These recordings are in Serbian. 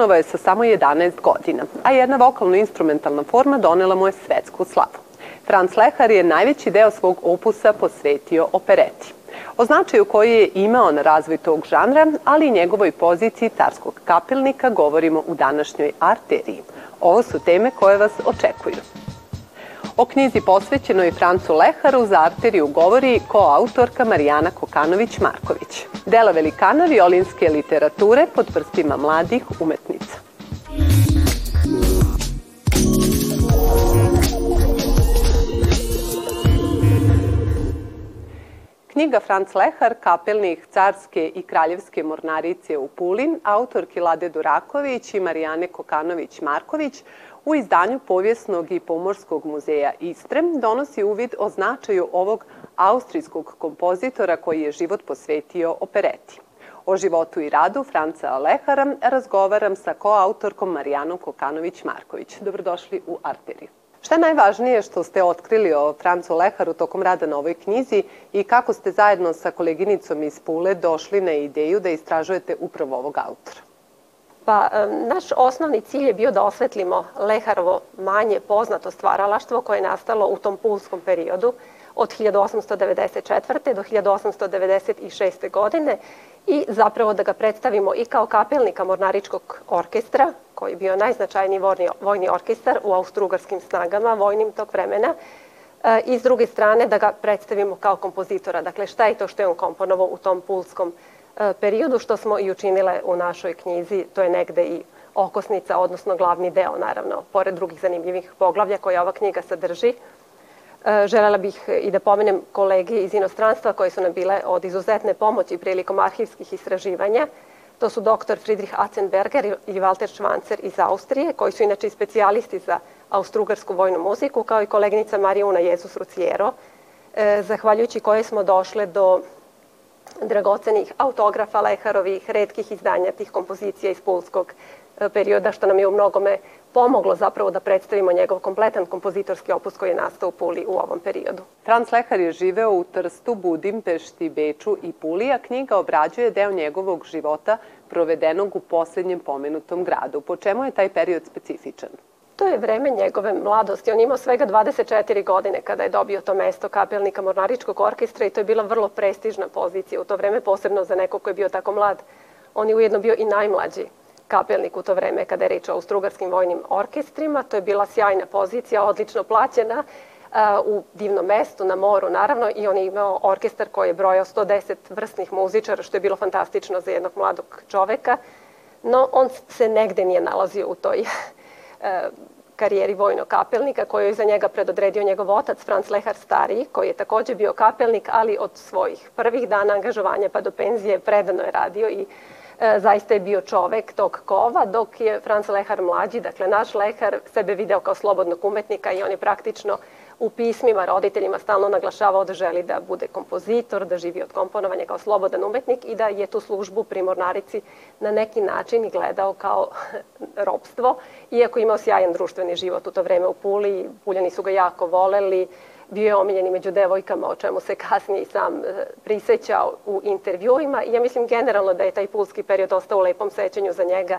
komponovao je sa samo 11 godina, a jedna vokalno-instrumentalna forma donela mu je svetsku slavu. Franz Lehar je najveći deo svog opusa posvetio opereti. O značaju koji je imao na razvoj tog žanra, ali i njegovoj poziciji carskog kapelnika govorimo u današnjoj arteriji. Ovo su teme koje vas očekuju. O knjizi posvećenoj Francu Leharu za arteriju govori koautorka Marijana Kokanović-Marković. Dela velikana violinske literature pod prstima mladih umetnica. Knjiga Franz Lehar, kapelnik carske i kraljevske mornarice u Pulin, autorki Lade Duraković i Marijane Kokanović-Marković, u izdanju Povjesnog i Pomorskog muzeja Istre donosi uvid o značaju ovog austrijskog kompozitora koji je život posvetio opereti. O životu i radu Franca Lehara razgovaram sa koautorkom Marijanom Kokanović-Marković. Dobrodošli u Arteriju. Šta je najvažnije što ste otkrili o Francu Leharu tokom rada na ovoj knjizi i kako ste zajedno sa koleginicom iz Pule došli na ideju da istražujete upravo ovog autora? Pa, naš osnovni cilj je bio da osvetlimo Leharovo manje poznato stvaralaštvo koje je nastalo u tom pulskom periodu od 1894. do 1896. godine i zapravo da ga predstavimo i kao kapelnika Mornaričkog orkestra, koji je bio najznačajniji vojni, orkestar u austrougarskim snagama vojnim tog vremena, e, i s druge strane da ga predstavimo kao kompozitora. Dakle, šta je to što je on komponovao u tom pulskom e, periodu, što smo i učinile u našoj knjizi, to je negde i okosnica, odnosno glavni deo, naravno, pored drugih zanimljivih poglavlja koje ova knjiga sadrži. E, želela bih i da pomenem kolege iz inostranstva koje su nam bile od izuzetne pomoći prilikom arhivskih istraživanja. To su dr. Friedrich Atzenberger i Walter Schwanzer iz Austrije, koji su inače i specijalisti za austrugarsku vojnu muziku, kao i koleginica Marijuna Jezus Rucijero, e, zahvaljujući koje smo došle do dragocenih autografa Leharovih, redkih izdanja tih kompozicija iz pulskog e, perioda, što nam je u mnogome pomoglo zapravo da predstavimo njegov kompletan kompozitorski opus koji je nastao u Puli u ovom periodu. Franz Lehar je živeo u Trstu, Budimpešti, Beču i Puli, a knjiga obrađuje deo njegovog života provedenog u poslednjem pomenutom gradu. Po čemu je taj period specifičan? To je vreme njegove mladosti. On imao svega 24 godine kada je dobio to mesto kapelnika Mornaričkog orkestra i to je bila vrlo prestižna pozicija u to vreme, posebno za neko ko je bio tako mlad. On je ujedno bio i najmlađi kapelnik u to vreme kada je reč o austrugarskim vojnim orkestrima. To je bila sjajna pozicija, odlično plaćena u divnom mestu, na moru naravno i on je imao orkestar koji je brojao 110 vrstnih muzičara, što je bilo fantastično za jednog mladog čoveka. No, on se negde nije nalazio u toj karijeri vojnog kapelnika koju je za njega predodredio njegov otac Franz Lehar Stariji, koji je takođe bio kapelnik, ali od svojih prvih dana angažovanja pa do penzije predano je radio i E, zaista je bio čovek tog kova, dok je Franz Lehar mlađi, dakle naš Lehar sebe video kao slobodnog umetnika i on je praktično u pismima roditeljima stalno naglašavao da želi da bude kompozitor, da živi od komponovanja kao slobodan umetnik i da je tu službu pri Mornarici na neki način gledao kao robstvo, iako imao sjajan društveni život u to vreme u Puli, Puljani su ga jako voleli, bio je omiljeni među devojkama, o čemu se kasnije i sam e, prisećao u intervjuima. I ja mislim generalno da je taj pulski period ostao u lepom sećanju za njega,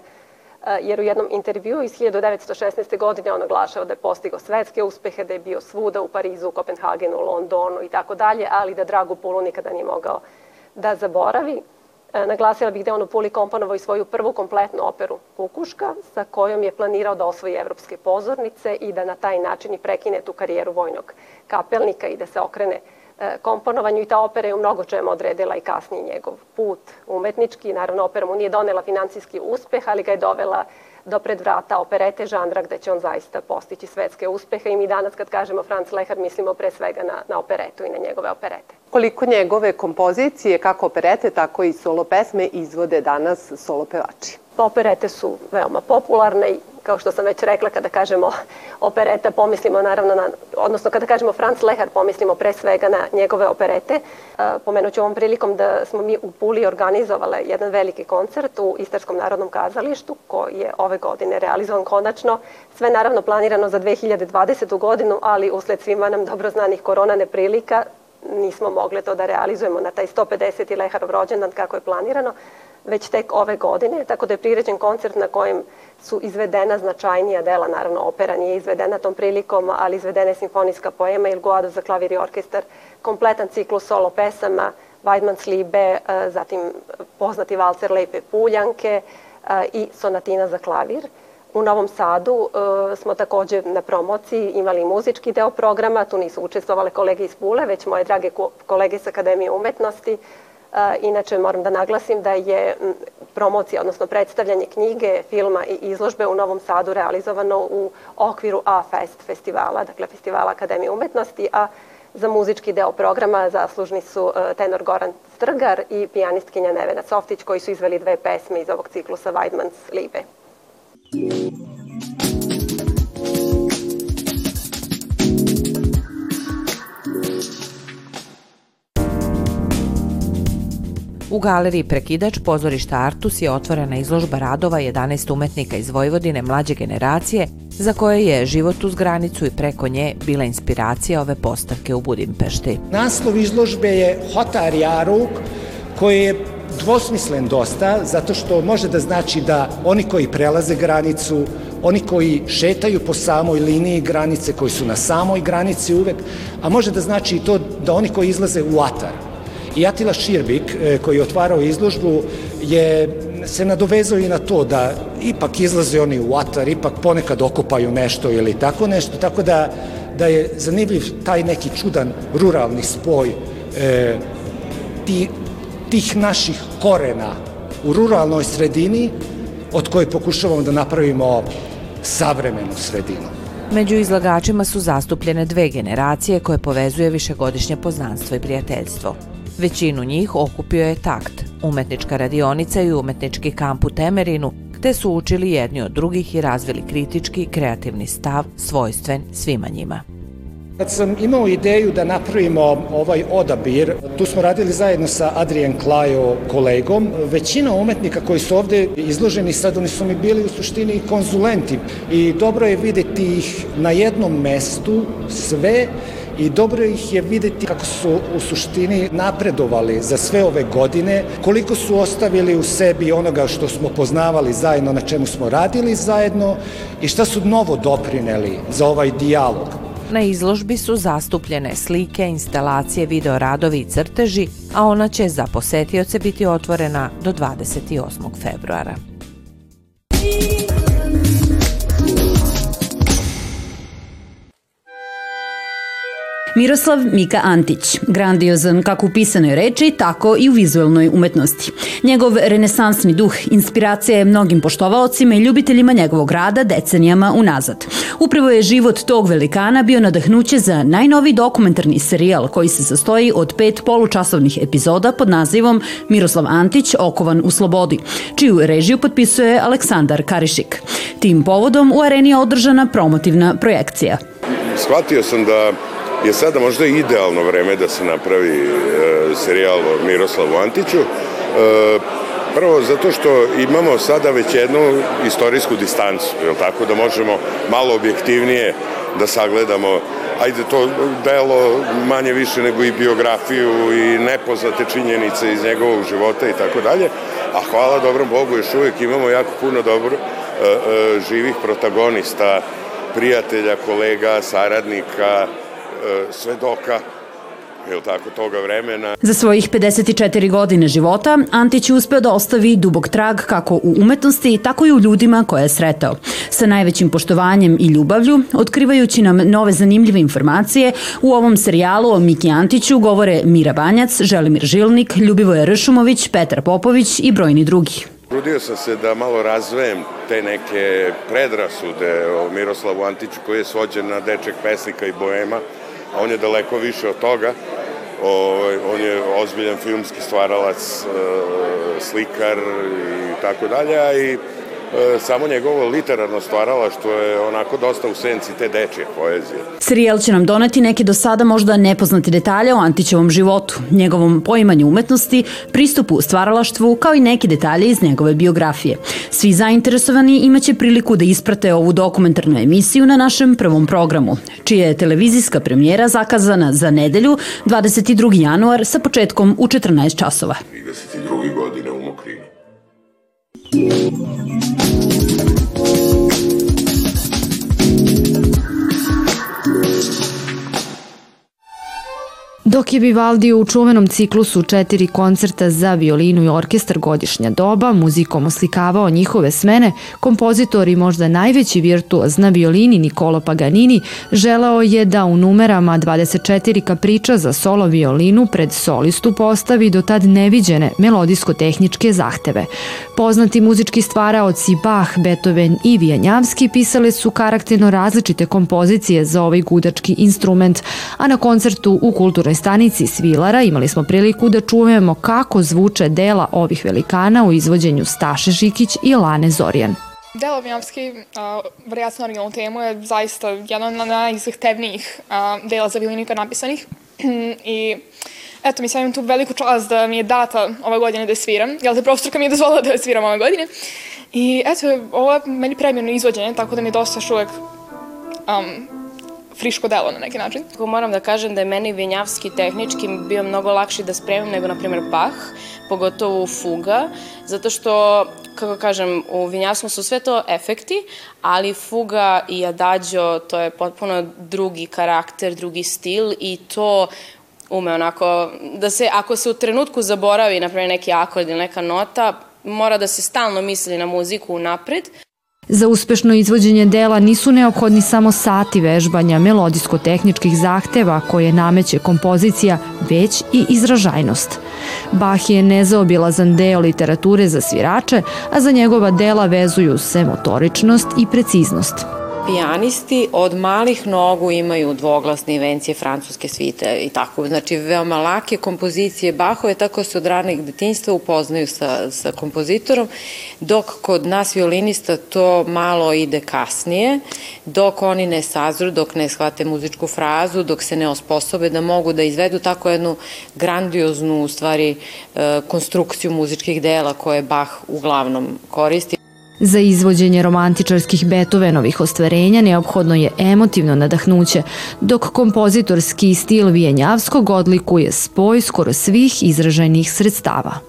jer u jednom intervju iz 1916. godine on oglašao da je postigao svetske uspehe, da je bio svuda u Parizu, u Kopenhagenu, u Londonu i tako dalje, ali da Dragu Pulu nikada nije mogao da zaboravi. E, naglasila bih da on u Puli komponovao i svoju prvu kompletnu operu Kukuška, sa kojom je planirao da osvoji evropske pozornice i da na taj način i prekine tu karijeru vojnog kapelnika i da se okrene e, komponovanju i ta opera je u mnogo čemu odredila i kasnije njegov put umetnički. Naravno, opera mu nije donela financijski uspeh, ali ga je dovela do pred vrata operete žanra gde će on zaista postići svetske uspehe i mi danas kad kažemo Franz Lehar mislimo pre svega na, na operetu i na njegove operete. Koliko njegove kompozicije, kako operete, tako i solo pesme izvode danas solo pevači? Operete su veoma popularne i kao što sam već rekla, kada kažemo opereta, pomislimo naravno na, odnosno kada kažemo Franz Lehar, pomislimo pre svega na njegove operete. Pomenut ću ovom prilikom da smo mi u Puli organizovale jedan veliki koncert u Istarskom narodnom kazalištu, koji je ove godine realizovan konačno. Sve naravno planirano za 2020. godinu, ali usled svima nam dobro znanih korona neprilika, nismo mogli to da realizujemo na taj 150. Leharov rođendan kako je planirano. već tek ove godine, tako da je priređen koncert na kojem su izvedena značajnija dela, naravno opera nije izvedena tom prilikom, ali izvedena je simfonijska poema Il Guado za klavir i orkestar, kompletan ciklus solo pesama, Weidmanns Liebe, zatim poznati valcer Lepe Puljanke i sonatina za klavir. U Novom Sadu e, smo takođe na promociji imali muzički deo programa, tu nisu učestvovale kolege iz Pule, već moje drage kolege sa Akademije umetnosti. Inače, moram da naglasim da je promocija, odnosno predstavljanje knjige, filma i izložbe u Novom Sadu realizovano u okviru A-Fest festivala, dakle festivala Akademije umetnosti, a za muzički deo programa zaslužni su e, tenor Goran Strgar i pijanistkinja Nevena Softić koji su izveli dve pesme iz ovog ciklusa Weidmanns Liebe. U galeriji Prekidač pozorišta Artus je otvorena izložba radova 11 umetnika iz Vojvodine mlađe generacije za koje je život uz granicu i preko nje bila inspiracija ove postavke u Budimpešti. Naslov izložbe je Hotar Jaruk koji je dvosmislen dosta, zato što može da znači da oni koji prelaze granicu, oni koji šetaju po samoj liniji granice, koji su na samoj granici uvek, a može da znači i to da oni koji izlaze u atar. I Atila Širbik, e, koji je otvarao izložbu, je se nadovezao i na to da ipak izlaze oni u atar, ipak ponekad okupaju nešto ili tako nešto, tako da, da je zanimljiv taj neki čudan ruralni spoj e, ti tih naših korena u ruralnoj sredini od koje pokušavamo da napravimo savremenu sredinu. Među izlagačima su zastupljene dve generacije koje povezuje višegodišnje poznanstvo i prijateljstvo. Većinu njih okupio je takt, umetnička radionica i umetnički kamp u Temerinu, gde su učili jedni od drugih i razvili kritički, kreativni stav svojstven svima njima. Kad sam imao ideju da napravimo ovaj odabir, tu smo radili zajedno sa Adrian Klajo kolegom. Većina umetnika koji su ovde izloženi sad, oni su mi bili u suštini konzulenti i dobro je videti ih na jednom mestu sve i dobro ih je videti kako su u suštini napredovali za sve ove godine, koliko su ostavili u sebi onoga što smo poznavali zajedno, na čemu smo radili zajedno i šta su novo doprineli za ovaj dijalog. Na izložbi su zastupljene slike, instalacije, videoradovi i crteži, a ona će za posetioce biti otvorena do 28. februara. Miroslav Mika Antić, grandiozan kako u pisanoj reči, tako i u vizualnoj umetnosti. Njegov renesansni duh inspiracija je mnogim poštovaocima i ljubiteljima njegovog rada decenijama unazad. Upravo je život tog velikana bio nadahnuće za najnoviji dokumentarni serijal koji se sastoji od pet polučasovnih epizoda pod nazivom Miroslav Antić okovan u slobodi, čiju režiju potpisuje Aleksandar Karišik. Tim povodom u areni je održana promotivna projekcija. Shvatio sam da je sada možda idealno vreme da se napravi e, serijal o Miroslavu Antiću. E, prvo zato što imamo sada već jednu istorijsku distancu, je tako da možemo malo objektivnije da sagledamo ajde to delo manje više nego i biografiju i nepoznate činjenice iz njegovog života i tako dalje, a hvala dobrom Bogu još uvijek imamo jako puno dobro e, e, živih protagonista, prijatelja, kolega, saradnika, svedoka je tako, toga vremena. Za svojih 54 godine života Antić je uspeo da ostavi dubog trag kako u umetnosti, tako i u ljudima koje je sretao. Sa najvećim poštovanjem i ljubavlju, otkrivajući nam nove zanimljive informacije, u ovom serijalu o Miki Antiću govore Mira Banjac, Želimir Žilnik, Ljubivoje Ršumović, Petar Popović i brojni drugi. Trudio sam se da malo razvejem te neke predrasude o Miroslavu Antiću koji je svođen na dečeg pesnika i boema, a on je daleko više od toga. O, on je ozbiljan filmski stvaralac, e, slikar i tako dalje, i samo njegovo literarno stvarala što je onako dosta u senci te dečje poezije. Serijal će nam doneti neke do sada možda nepoznate detalje o Antićevom životu, njegovom poimanju umetnosti, pristupu stvaralaštvu, kao i neki detalje iz njegove biografije. Svi zainteresovani imaće priliku da isprate ovu dokumentarnu emisiju na našem prvom programu, čija je televizijska premijera zakazana za nedelju 22. januar sa početkom u 14 časova. 32. godine u Mokrinu. Dok je Vivaldi u čuvenom ciklusu četiri koncerta za violinu i orkestar godišnja doba muzikom oslikavao njihove smene, kompozitor i možda najveći virtuoz na violini Nikolo Paganini želeo je da u numerama 24 kapriča za solo violinu pred solistu postavi do tad neviđene melodijsko-tehničke zahteve. Poznati muzički stvaraoci Bach, Beethoven i Vijanjavski pisale su karakterno različite kompozicije za ovaj gudački instrument, a na koncertu u kulturnoj stanici Svilara imali smo priliku da čujemo kako zvuče dela ovih velikana u izvođenju Staše Žikić i Lane Zorjan. Delo Vinjavski, varijacija na originalnu temu, je zaista jedan od najzahtevnijih dela za violinika napisanih. I eto, mislim, imam tu veliku čast da mi je data ove godine da sviram, jel te profesorka mi je dozvolila da sviram ove godine. I eto, ovo je meni premjerno izvođenje, tako da mi je dosta još uvek um, friško delo na neki način. Moram da kažem da je meni Vinjavski tehnički bio mnogo lakši da spremim nego, na primjer, Bach, pogotovo fuga, zato što, kako kažem, u Vinjavskom su sve to efekti, ali fuga i adagio, to je potpuno drugi karakter, drugi stil i to ume onako, da se, ako se u trenutku zaboravi, na primjer, neki akord ili neka nota, mora da se stalno misli na muziku napred. Za uspešno izvođenje dela nisu neophodni samo sati vežbanja melodijsko-tehničkih zahteva koje nameće kompozicija, već i izražajnost. Bach je nezaobilazan deo literature za svirače, a za njegova dela vezuju se motoričnost i preciznost. Pijanisti od malih nogu imaju dvoglasne invencije francuske svite i tako, znači veoma lake kompozicije Bahove, tako se od ranih detinjstva upoznaju sa, sa kompozitorom, dok kod nas violinista to malo ide kasnije, dok oni ne sazru, dok ne shvate muzičku frazu, dok se ne osposobe da mogu da izvedu tako jednu grandioznu, u stvari, e, konstrukciju muzičkih dela koje Bach uglavnom koristi. Za izvođenje romantičarskih Beethovenovih ostvarenja neophodno je emotivno nadahnuće, dok kompozitorski stil Vijenjavskog odlikuje spoj skoro svih izražajnih sredstava.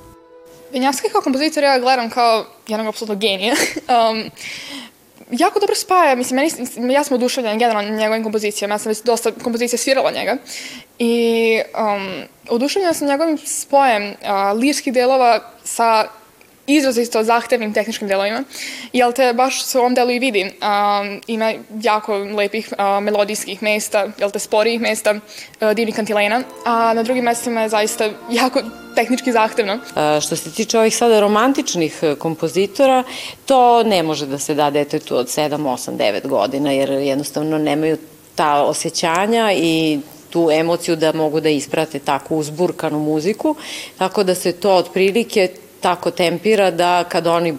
Vijenjavski kao kompozitor ja gledam kao jednog apsolutnog genija. um, jako dobro spaja, mislim, meni, ja sam oduševljena generalno njegovim kompozicijama, ja sam već dosta kompozicija svirala njega i um, oduševljena sam njegovim spojem uh, lirskih delova sa izrazito zahtevnim tehničkim delovima, jel te baš se u ovom delu i vidi. Um, ima jako lepih uh, melodijskih mesta, jel te sporijih mesta, uh, divnih kantilena, a na drugim mestima je zaista jako tehnički zahtevno. A, što se tiče ovih sada romantičnih e, kompozitora, to ne može da se da detetu od 7, 8, 9 godina, jer jednostavno nemaju ta osjećanja i tu emociju da mogu da isprate takvu uzburkanu muziku, tako da se to otprilike tako tempira da kad oni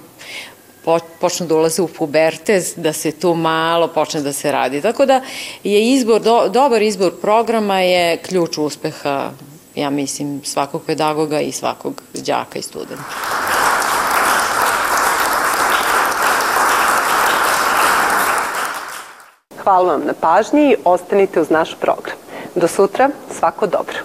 počnu da ulaze u pubertez, da se tu malo počne da se radi. Tako da je izbor, do, dobar izbor programa je ključ uspeha, ja mislim, svakog pedagoga i svakog đaka i studenta. Hvala vam na pažnji i ostanite uz naš program. Do sutra, svako dobro.